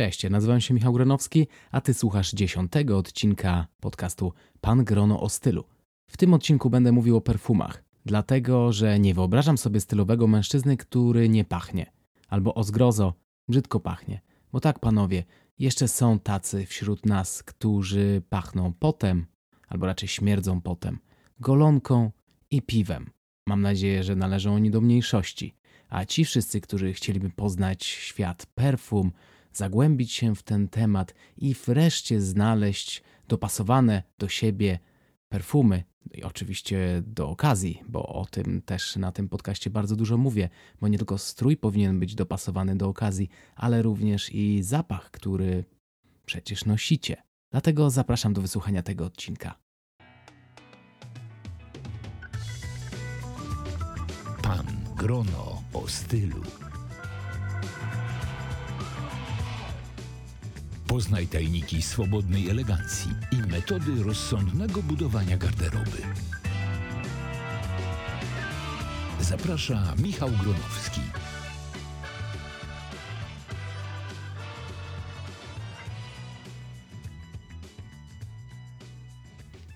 Cześć, nazywam się Michał Gronowski, a ty słuchasz dziesiątego odcinka podcastu Pan Grono o stylu. W tym odcinku będę mówił o perfumach, dlatego że nie wyobrażam sobie stylowego mężczyzny, który nie pachnie, albo o zgrozo, brzydko pachnie. Bo tak, panowie, jeszcze są tacy wśród nas, którzy pachną potem, albo raczej śmierdzą potem, golonką i piwem. Mam nadzieję, że należą oni do mniejszości. A ci wszyscy, którzy chcieliby poznać świat perfum, zagłębić się w ten temat i wreszcie znaleźć dopasowane do siebie perfumy, i oczywiście do okazji, bo o tym też na tym podcaście bardzo dużo mówię, bo nie tylko strój powinien być dopasowany do okazji, ale również i zapach, który przecież nosicie. Dlatego zapraszam do wysłuchania tego odcinka. Pan Grono o stylu. Poznaj tajniki swobodnej elegancji i metody rozsądnego budowania garderoby. Zaprasza Michał Gronowski.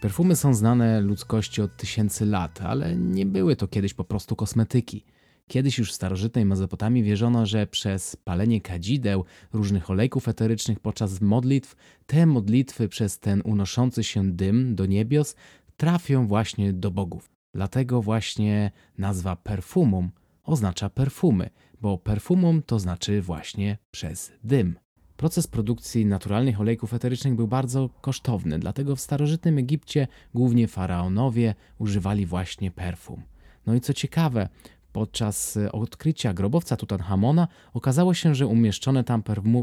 Perfumy są znane ludzkości od tysięcy lat, ale nie były to kiedyś po prostu kosmetyki. Kiedyś już w starożytnej Mezopotamii wierzono, że przez palenie kadzideł, różnych olejków eterycznych podczas modlitw, te modlitwy przez ten unoszący się dym do niebios trafią właśnie do bogów. Dlatego właśnie nazwa perfumum oznacza perfumy, bo perfumum to znaczy właśnie przez dym. Proces produkcji naturalnych olejków eterycznych był bardzo kosztowny, dlatego w starożytnym Egipcie głównie faraonowie używali właśnie perfum. No i co ciekawe, Podczas e, odkrycia grobowca Tutanchamona okazało się, że umieszczone tam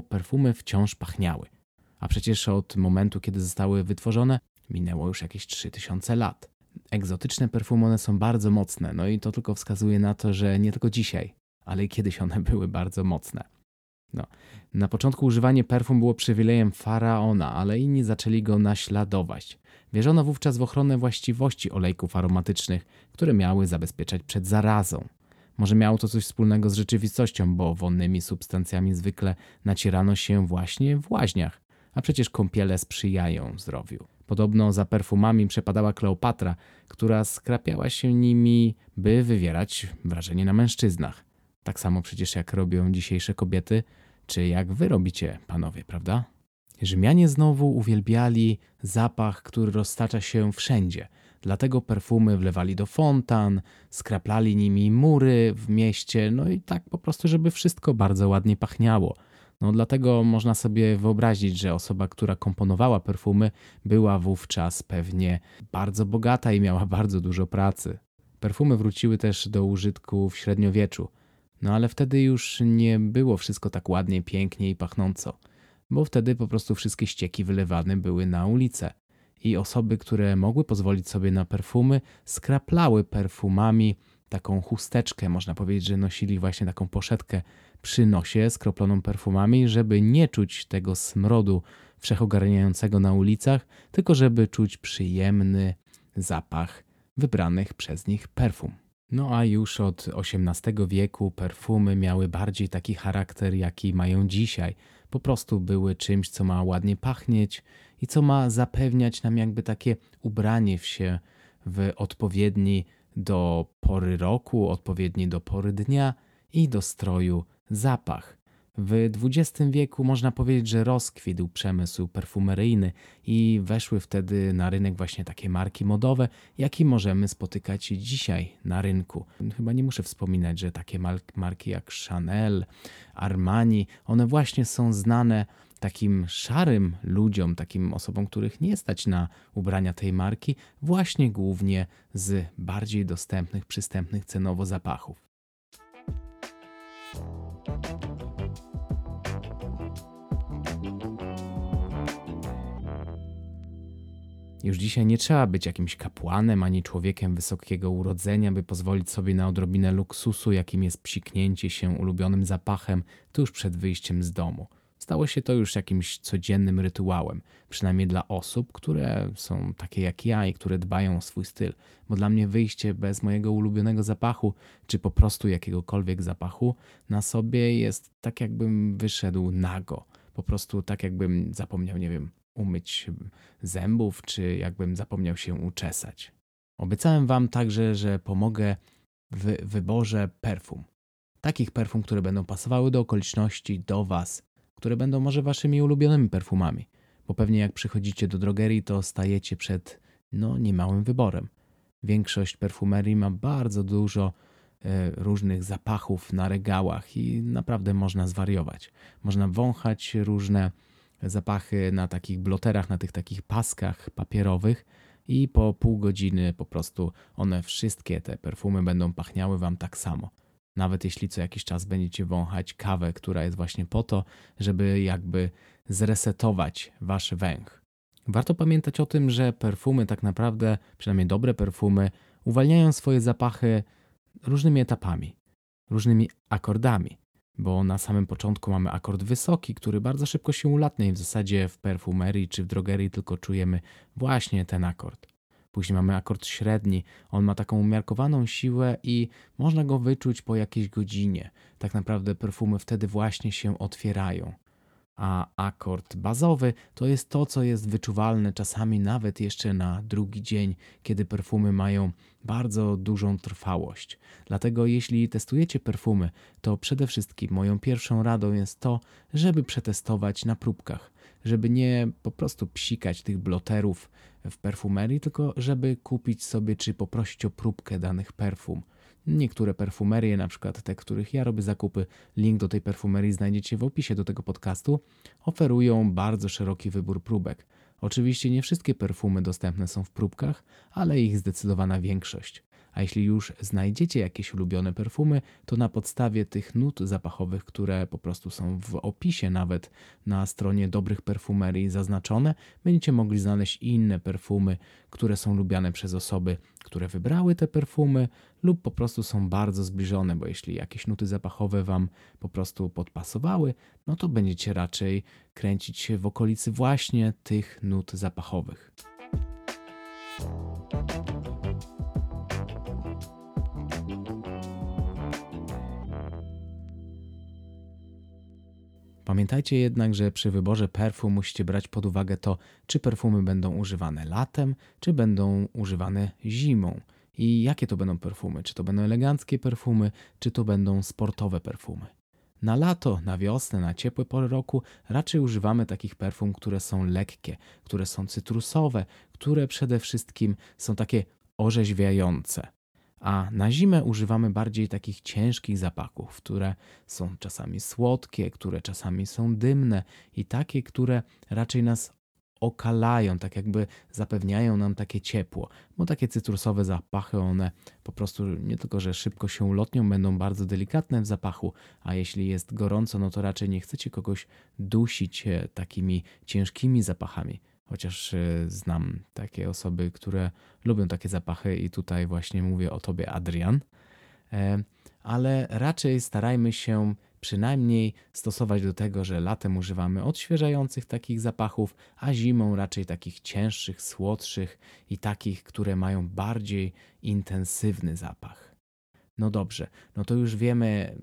perfumy wciąż pachniały. A przecież od momentu, kiedy zostały wytworzone, minęło już jakieś 3000 lat. Egzotyczne perfumy one są bardzo mocne, no i to tylko wskazuje na to, że nie tylko dzisiaj, ale i kiedyś one były bardzo mocne. No. Na początku używanie perfum było przywilejem faraona, ale inni zaczęli go naśladować. Wierzono wówczas w ochronę właściwości olejków aromatycznych, które miały zabezpieczać przed zarazą. Może miało to coś wspólnego z rzeczywistością, bo wonnymi substancjami zwykle nacierano się właśnie w łaźniach, a przecież kąpiele sprzyjają zdrowiu. Podobno za perfumami przepadała Kleopatra, która skrapiała się nimi, by wywierać wrażenie na mężczyznach. Tak samo przecież jak robią dzisiejsze kobiety, czy jak wy robicie, panowie, prawda? Rzymianie znowu uwielbiali zapach, który roztacza się wszędzie – Dlatego perfumy wlewali do fontan, skraplali nimi mury w mieście, no i tak po prostu, żeby wszystko bardzo ładnie pachniało. No dlatego można sobie wyobrazić, że osoba, która komponowała perfumy, była wówczas pewnie bardzo bogata i miała bardzo dużo pracy. Perfumy wróciły też do użytku w średniowieczu. No ale wtedy już nie było wszystko tak ładnie, pięknie i pachnąco, bo wtedy po prostu wszystkie ścieki wylewane były na ulicę i osoby, które mogły pozwolić sobie na perfumy, skraplały perfumami taką chusteczkę, można powiedzieć, że nosili właśnie taką poszetkę przy nosie skroploną perfumami, żeby nie czuć tego smrodu wszechogarniającego na ulicach, tylko żeby czuć przyjemny zapach wybranych przez nich perfum. No a już od XVIII wieku perfumy miały bardziej taki charakter, jaki mają dzisiaj. Po prostu były czymś, co ma ładnie pachnieć i co ma zapewniać nam jakby takie ubranie w się w odpowiedni do pory roku, odpowiedni do pory dnia i do stroju zapach. W XX wieku można powiedzieć, że rozkwitł przemysł perfumeryjny i weszły wtedy na rynek właśnie takie marki modowe, jakie możemy spotykać dzisiaj na rynku. Chyba nie muszę wspominać, że takie marki jak Chanel, Armani, one właśnie są znane takim szarym ludziom, takim osobom, których nie stać na ubrania tej marki, właśnie głównie z bardziej dostępnych, przystępnych cenowo zapachów. Już dzisiaj nie trzeba być jakimś kapłanem ani człowiekiem wysokiego urodzenia, by pozwolić sobie na odrobinę luksusu, jakim jest psiknięcie się ulubionym zapachem tuż przed wyjściem z domu. Stało się to już jakimś codziennym rytuałem, przynajmniej dla osób, które są takie jak ja i które dbają o swój styl, bo dla mnie wyjście bez mojego ulubionego zapachu, czy po prostu jakiegokolwiek zapachu na sobie jest tak, jakbym wyszedł nago po prostu tak jakbym zapomniał, nie wiem, umyć zębów, czy jakbym zapomniał się uczesać. Obiecałem Wam także, że pomogę w wyborze perfum. Takich perfum, które będą pasowały do okoliczności, do Was, które będą może Waszymi ulubionymi perfumami. Bo pewnie jak przychodzicie do drogerii, to stajecie przed no niemałym wyborem. Większość perfumerii ma bardzo dużo e, różnych zapachów na regałach i naprawdę można zwariować. Można wąchać różne zapachy na takich bloterach, na tych takich paskach papierowych i po pół godziny po prostu one wszystkie te perfumy będą pachniały wam tak samo. Nawet jeśli co jakiś czas będziecie wąchać kawę, która jest właśnie po to, żeby jakby zresetować wasz węch. Warto pamiętać o tym, że perfumy tak naprawdę, przynajmniej dobre perfumy, uwalniają swoje zapachy różnymi etapami, różnymi akordami bo na samym początku mamy akord wysoki, który bardzo szybko się ulatnia i w zasadzie w perfumerii czy w drogerii tylko czujemy właśnie ten akord. Później mamy akord średni, on ma taką umiarkowaną siłę i można go wyczuć po jakiejś godzinie. Tak naprawdę perfumy wtedy właśnie się otwierają a akord bazowy to jest to, co jest wyczuwalne czasami nawet jeszcze na drugi dzień, kiedy perfumy mają bardzo dużą trwałość. Dlatego jeśli testujecie perfumy, to przede wszystkim moją pierwszą radą jest to, żeby przetestować na próbkach, żeby nie po prostu psikać tych bloterów w perfumerii, tylko żeby kupić sobie czy poprosić o próbkę danych perfum. Niektóre perfumerie, na przykład te, których ja robię zakupy, link do tej perfumerii znajdziecie w opisie do tego podcastu, oferują bardzo szeroki wybór próbek. Oczywiście nie wszystkie perfumy dostępne są w próbkach, ale ich zdecydowana większość. A jeśli już znajdziecie jakieś ulubione perfumy, to na podstawie tych nut zapachowych, które po prostu są w opisie nawet na stronie dobrych perfumerii zaznaczone, będziecie mogli znaleźć inne perfumy, które są lubiane przez osoby, które wybrały te perfumy lub po prostu są bardzo zbliżone, bo jeśli jakieś nuty zapachowe Wam po prostu podpasowały, no to będziecie raczej kręcić się w okolicy właśnie tych nut zapachowych. Pamiętajcie jednak, że przy wyborze perfum musicie brać pod uwagę to, czy perfumy będą używane latem, czy będą używane zimą. I jakie to będą perfumy? Czy to będą eleganckie perfumy, czy to będą sportowe perfumy? Na lato, na wiosnę, na ciepłe pory roku raczej używamy takich perfum, które są lekkie, które są cytrusowe, które przede wszystkim są takie orzeźwiające a na zimę używamy bardziej takich ciężkich zapachów, które są czasami słodkie, które czasami są dymne i takie, które raczej nas okalają, tak jakby zapewniają nam takie ciepło, bo takie cytrusowe zapachy, one po prostu nie tylko, że szybko się ulotnią, będą bardzo delikatne w zapachu, a jeśli jest gorąco, no to raczej nie chcecie kogoś dusić e, takimi ciężkimi zapachami chociaż e, znam takie osoby, które lubią takie zapachy i tutaj właśnie mówię o tobie, Adrian. E, ale raczej starajmy się przynajmniej stosować do tego, że latem używamy odświeżających takich zapachów, a zimą raczej takich cięższych, słodszych i takich, które mają bardziej intensywny zapach. No dobrze, no to już wiemy,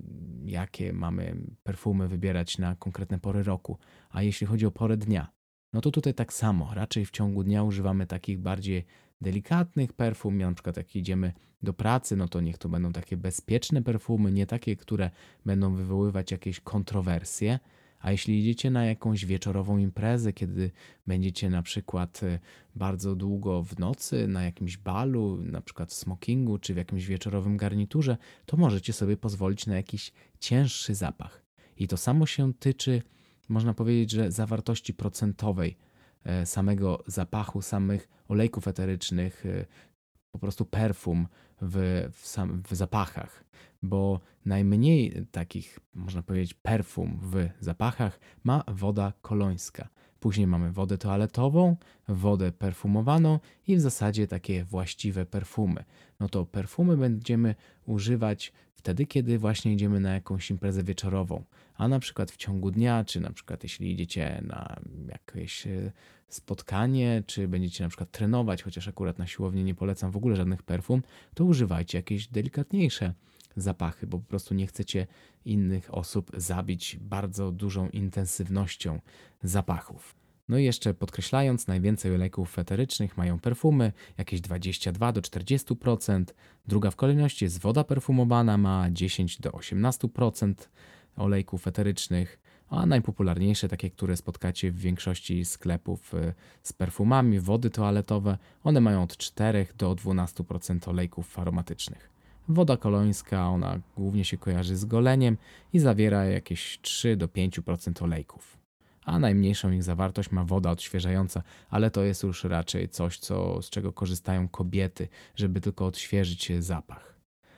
jakie mamy perfumy wybierać na konkretne pory roku. A jeśli chodzi o porę dnia, no to tutaj tak samo, raczej w ciągu dnia używamy takich bardziej delikatnych perfum, na przykład jak idziemy do pracy, no to niech to będą takie bezpieczne perfumy, nie takie, które będą wywoływać jakieś kontrowersje. A jeśli idziecie na jakąś wieczorową imprezę, kiedy będziecie na przykład e, bardzo długo w nocy na jakimś balu, na przykład w smokingu czy w jakimś wieczorowym garniturze, to możecie sobie pozwolić na jakiś cięższy zapach. I to samo się tyczy można powiedzieć, że zawartości procentowej e, samego zapachu, samych olejków eterycznych, e, po prostu perfum w, w, sam, w zapachach, bo najmniej takich, można powiedzieć, perfum w zapachach ma woda kolońska. Później mamy wodę toaletową, wodę perfumowaną i w zasadzie takie właściwe perfumy. No to perfumy będziemy używać wtedy, kiedy właśnie idziemy na jakąś imprezę wieczorową, a na przykład w ciągu dnia, czy na przykład jeśli idziecie na jakieś e, spotkanie, czy będziecie na przykład trenować, chociaż akurat na siłowni nie polecam w ogóle żadnych perfum, to używajcie jakieś delikatniejsze zapachy, bo po prostu nie chcecie innych osób zabić bardzo dużą intensywnością zapachów. No i jeszcze podkreślając, najwięcej olejków eterycznych mają perfumy, jakieś 22 do 40%. Druga w kolejności jest woda perfumowana, ma 10 do 18% olejków eterycznych, a najpopularniejsze, takie, które spotkacie w większości sklepów y, z perfumami, wody toaletowe, one mają od 4 do 12% olejków aromatycznych. Woda kolońska, ona głównie się kojarzy z goleniem i zawiera jakieś 3 do 5% olejków. A najmniejszą ich zawartość ma woda odświeżająca, ale to jest już raczej coś, co, z czego korzystają kobiety, żeby tylko odświeżyć zapach.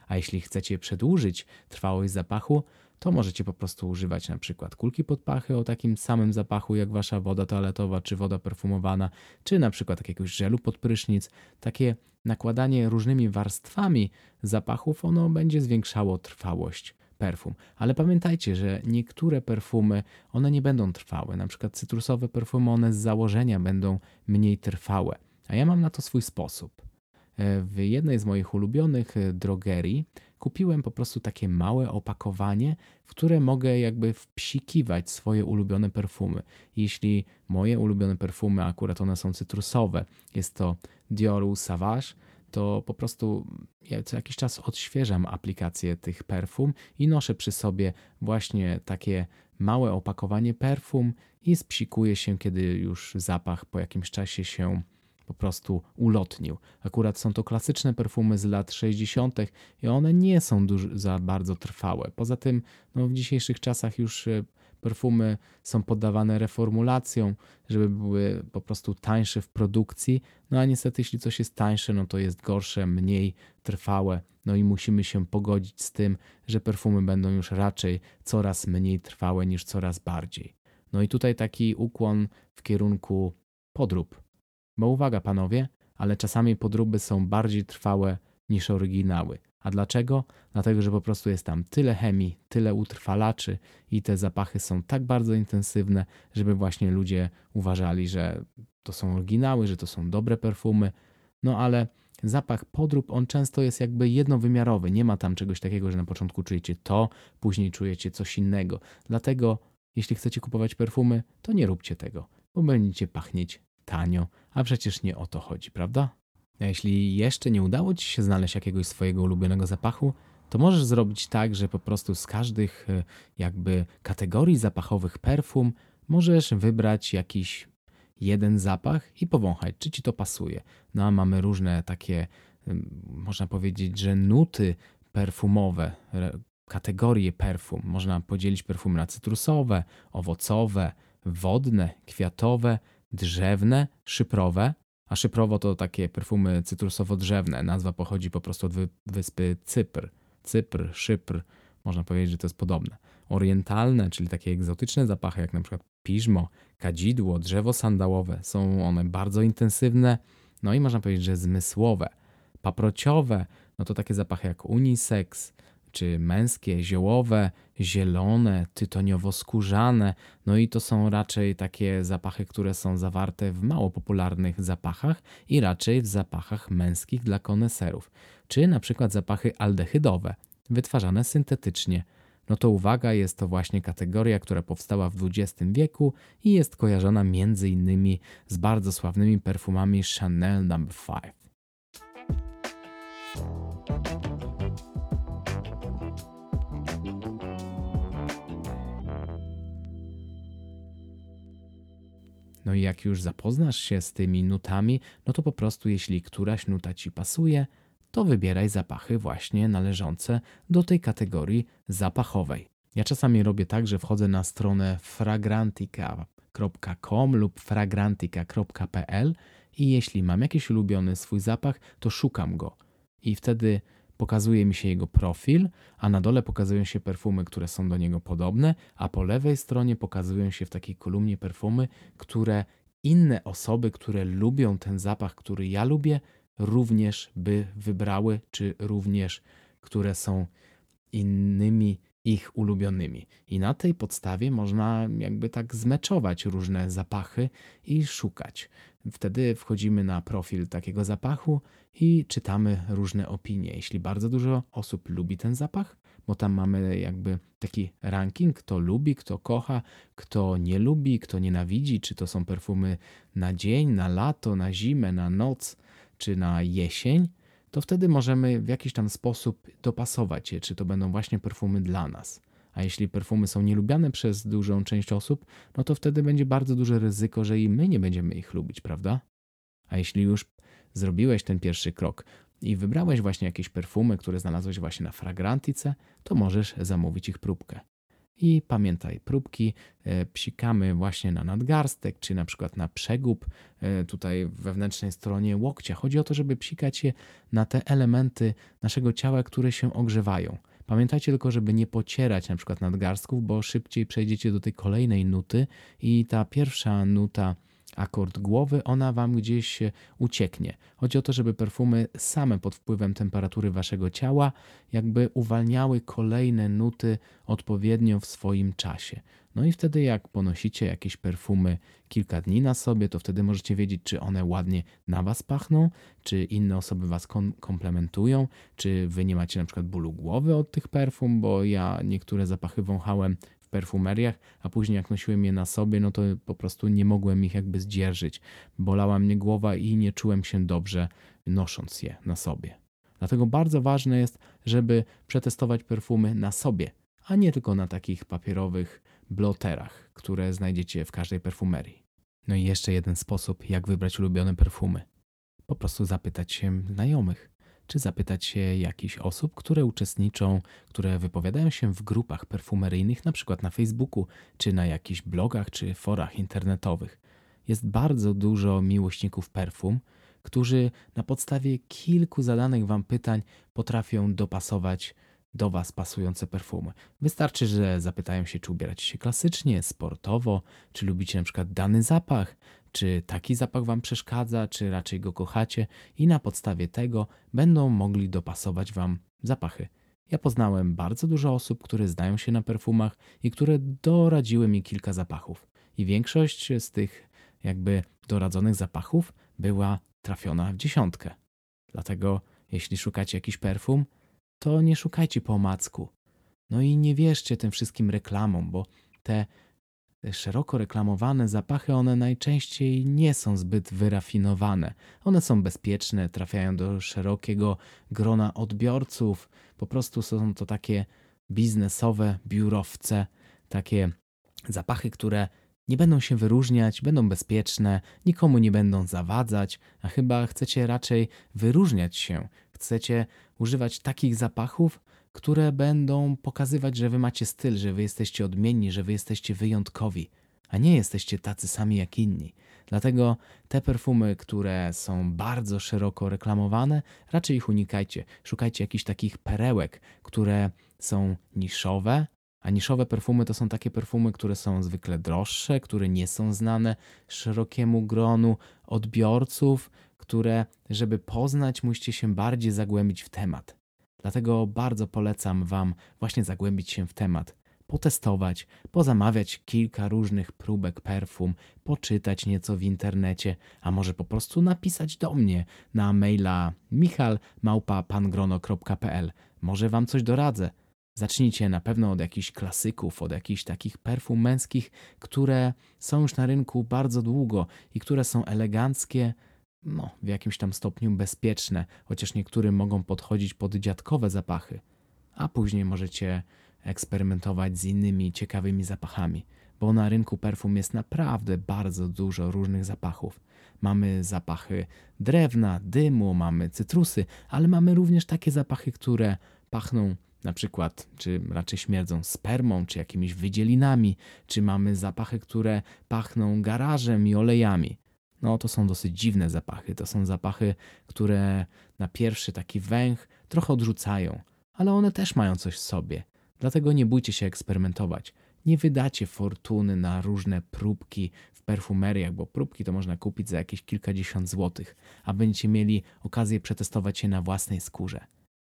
A jeśli chcecie przedłużyć trwałość zapachu, to możecie po prostu używać na przykład kulki pod pachy o takim samym zapachu jak wasza woda toaletowa czy woda perfumowana, czy na przykład jakiegoś żelu pod prysznic. Takie nakładanie różnymi warstwami zapachów, ono będzie zwiększało trwałość perfum. Ale pamiętajcie, że niektóre perfumy, one nie będą trwałe. Na przykład cytrusowe perfumy, one z założenia będą mniej trwałe. A ja mam na to swój sposób. E, w jednej z moich ulubionych e, drogerii kupiłem po prostu takie małe opakowanie, w które mogę jakby wpsikiwać swoje ulubione perfumy. Jeśli moje ulubione perfumy, akurat one są cytrusowe, jest to Dioru Savage, to po prostu ja co jakiś czas odświeżam aplikację tych perfum i noszę przy sobie właśnie takie małe opakowanie perfum i spsikuję się, kiedy już zapach po jakimś czasie się po prostu ulotnił. Akurat są to klasyczne perfumy z lat 60. i one nie są za bardzo trwałe. Poza tym no, w dzisiejszych czasach już e, perfumy są poddawane reformulacjom, żeby były po prostu tańsze w produkcji. No a niestety, jeśli coś jest tańsze, no to jest gorsze, mniej trwałe. No i musimy się pogodzić z tym, że perfumy będą już raczej coraz mniej trwałe niż coraz bardziej. No i tutaj taki ukłon w kierunku podrób. Bo uwaga, panowie, ale czasami podróby są bardziej trwałe niż oryginały. A dlaczego? Dlatego, że po prostu jest tam tyle chemii, tyle utrwalaczy i te zapachy są tak bardzo intensywne, żeby właśnie ludzie uważali, że to są oryginały, że to są dobre perfumy. No ale zapach podrób, on często jest jakby jednowymiarowy. Nie ma tam czegoś takiego, że na początku czujecie to, później czujecie coś innego. Dlatego, jeśli chcecie kupować perfumy, to nie róbcie tego, bo będziecie pachnieć tanio, a przecież nie o to chodzi, prawda? A jeśli jeszcze nie udało Ci się znaleźć jakiegoś swojego ulubionego zapachu, to możesz zrobić tak, że po prostu z każdych e, jakby kategorii zapachowych perfum możesz wybrać jakiś jeden zapach i powąchać, czy Ci to pasuje. No a mamy różne takie, można powiedzieć, że nuty perfumowe, kategorie perfum. Można podzielić perfumy na cytrusowe, owocowe, wodne, kwiatowe, drzewne, szyprowe, a szyprowo to takie perfumy cytrusowo-drzewne. Nazwa pochodzi po prostu od wyspy Cypr. Cypr, Szypr, można powiedzieć, że to jest podobne. Orientalne, czyli takie egzotyczne zapachy, jak na przykład piżmo, kadzidło, drzewo sandałowe, są one bardzo intensywne, no i można powiedzieć, że zmysłowe. Paprociowe, no to takie zapachy jak unisex, czy męskie, ziołowe, zielone, tytoniowo-skórzane. No i to są raczej takie zapachy, które są zawarte w mało popularnych zapachach i raczej w zapachach męskich dla koneserów, czy na przykład zapachy aldehydowe, wytwarzane syntetycznie. No to uwaga, jest to właśnie kategoria, która powstała w XX wieku i jest kojarzona między innymi z bardzo sławnymi perfumami Chanel No. 5. No i jak już zapoznasz się z tymi nutami, no to po prostu jeśli któraś nuta ci pasuje, to wybieraj zapachy właśnie należące do tej kategorii zapachowej. Ja czasami robię tak, że wchodzę na stronę fragrantica.com lub fragrantica.pl i jeśli mam jakiś ulubiony swój zapach, to szukam go. I wtedy pokazuje mi się jego profil, a na dole pokazują się perfumy, które są do niego podobne, a po lewej stronie pokazują się w takiej kolumnie perfumy, które inne osoby, które lubią ten zapach, który ja lubię, również by wybrały, czy również które są innymi ich ulubionymi. I na tej podstawie można jakby tak zmeczować różne zapachy i szukać. Wtedy wchodzimy na profil takiego zapachu i czytamy różne opinie. Jeśli bardzo dużo osób lubi ten zapach, bo tam mamy jakby taki ranking, kto lubi, kto kocha, kto nie lubi, kto nienawidzi, czy to są perfumy na dzień, na lato, na zimę, na noc, czy na jesień, to wtedy możemy w jakiś tam sposób dopasować je, czy to będą właśnie perfumy dla nas. A jeśli perfumy są nielubiane przez dużą część osób, no to wtedy będzie bardzo duże ryzyko, że i my nie będziemy ich lubić, prawda? A jeśli już zrobiłeś ten pierwszy krok i wybrałeś właśnie jakieś perfumy, które znalazłeś właśnie na Fragrantice, to możesz zamówić ich próbkę. I pamiętaj, próbki e, psikamy właśnie na nadgarstek, czy na przykład na przegub, e, tutaj wewnętrznej stronie łokcia. Chodzi o to, żeby psikać je na te elementy naszego ciała, które się ogrzewają. Pamiętajcie tylko, żeby nie pocierać na przykład nadgarstków, bo szybciej przejdziecie do tej kolejnej nuty i ta pierwsza nuta akord głowy, ona wam gdzieś ucieknie. Chodzi o to, żeby perfumy same pod wpływem temperatury waszego ciała jakby uwalniały kolejne nuty odpowiednio w swoim czasie. No i wtedy jak ponosicie jakieś perfumy kilka dni na sobie, to wtedy możecie wiedzieć, czy one ładnie na was pachną, czy inne osoby was kom komplementują, czy wy nie macie na przykład bólu głowy od tych perfum, bo ja niektóre zapachy wąchałem perfumeriach, a później jak nosiłem je na sobie, no to po prostu nie mogłem ich jakby zdzierżyć. Bolała mnie głowa i nie czułem się dobrze nosząc je na sobie. Dlatego bardzo ważne jest, żeby przetestować perfumy na sobie, a nie tylko na takich papierowych bloterach, które znajdziecie w każdej perfumerii. No i jeszcze jeden sposób, jak wybrać ulubione perfumy. Po prostu zapytać się znajomych czy zapytać się jakichś osób, które uczestniczą, które wypowiadają się w grupach perfumeryjnych, na przykład na Facebooku, czy na jakichś blogach, czy forach internetowych. Jest bardzo dużo miłośników perfum, którzy na podstawie kilku zadanych Wam pytań potrafią dopasować do Was pasujące perfumy. Wystarczy, że zapytają się, czy ubieracie się klasycznie, sportowo, czy lubicie na przykład dany zapach, czy taki zapach Wam przeszkadza, czy raczej go kochacie, i na podstawie tego będą mogli dopasować Wam zapachy. Ja poznałem bardzo dużo osób, które znają się na perfumach i które doradziły mi kilka zapachów. I większość z tych jakby doradzonych zapachów była trafiona w dziesiątkę. Dlatego, jeśli szukacie jakiś perfum, to nie szukajcie po omacku. No i nie wierzcie tym wszystkim reklamom, bo te szeroko reklamowane zapachy, one najczęściej nie są zbyt wyrafinowane. One są bezpieczne, trafiają do szerokiego grona odbiorców. Po prostu są to takie biznesowe biurowce, takie zapachy, które nie będą się wyróżniać, będą bezpieczne, nikomu nie będą zawadzać, a chyba chcecie raczej wyróżniać się. Chcecie używać takich zapachów, które będą pokazywać, że wy macie styl, że wy jesteście odmienni, że wy jesteście wyjątkowi, a nie jesteście tacy sami jak inni. Dlatego te perfumy, które są bardzo szeroko reklamowane, raczej ich unikajcie. Szukajcie jakichś takich perełek, które są niszowe, a niszowe perfumy to są takie perfumy, które są zwykle droższe, które nie są znane szerokiemu gronu odbiorców, które, żeby poznać, musicie się bardziej zagłębić w temat. Dlatego bardzo polecam Wam właśnie zagłębić się w temat, potestować, pozamawiać kilka różnych próbek perfum, poczytać nieco w internecie, a może po prostu napisać do mnie na maila michalmałpa.pangrono.pl. Może Wam coś doradzę. Zacznijcie na pewno od jakichś klasyków, od jakichś takich perfum męskich, które są już na rynku bardzo długo i które są eleganckie, no, w jakimś tam stopniu bezpieczne, chociaż niektórym mogą podchodzić pod dziadkowe zapachy, a później możecie eksperymentować z innymi ciekawymi zapachami, bo na rynku perfum jest naprawdę bardzo dużo różnych zapachów. Mamy zapachy drewna, dymu, mamy cytrusy, ale mamy również takie zapachy, które pachną na przykład, czy raczej śmierdzą spermą, czy jakimiś wydzielinami, czy mamy zapachy, które pachną garażem i olejami no to są dosyć dziwne zapachy. To są zapachy, które na pierwszy taki węch trochę odrzucają, ale one też mają coś w sobie. Dlatego nie bójcie się eksperymentować. Nie wydacie fortuny na różne próbki w perfumeriach, bo próbki to można kupić za jakieś kilkadziesiąt złotych, a będziecie mieli okazję przetestować je na własnej skórze.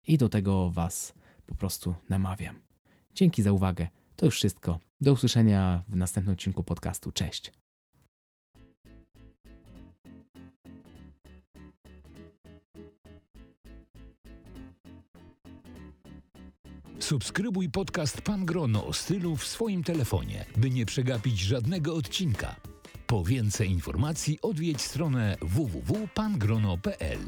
I do tego Was po prostu namawiam. Dzięki za uwagę. To już wszystko. Do usłyszenia w następnym odcinku podcastu. Cześć. Subskrybuj podcast Pan Grono o stylu w swoim telefonie, by nie przegapić żadnego odcinka. Po więcej informacji odwiedź stronę www.pangrono.pl.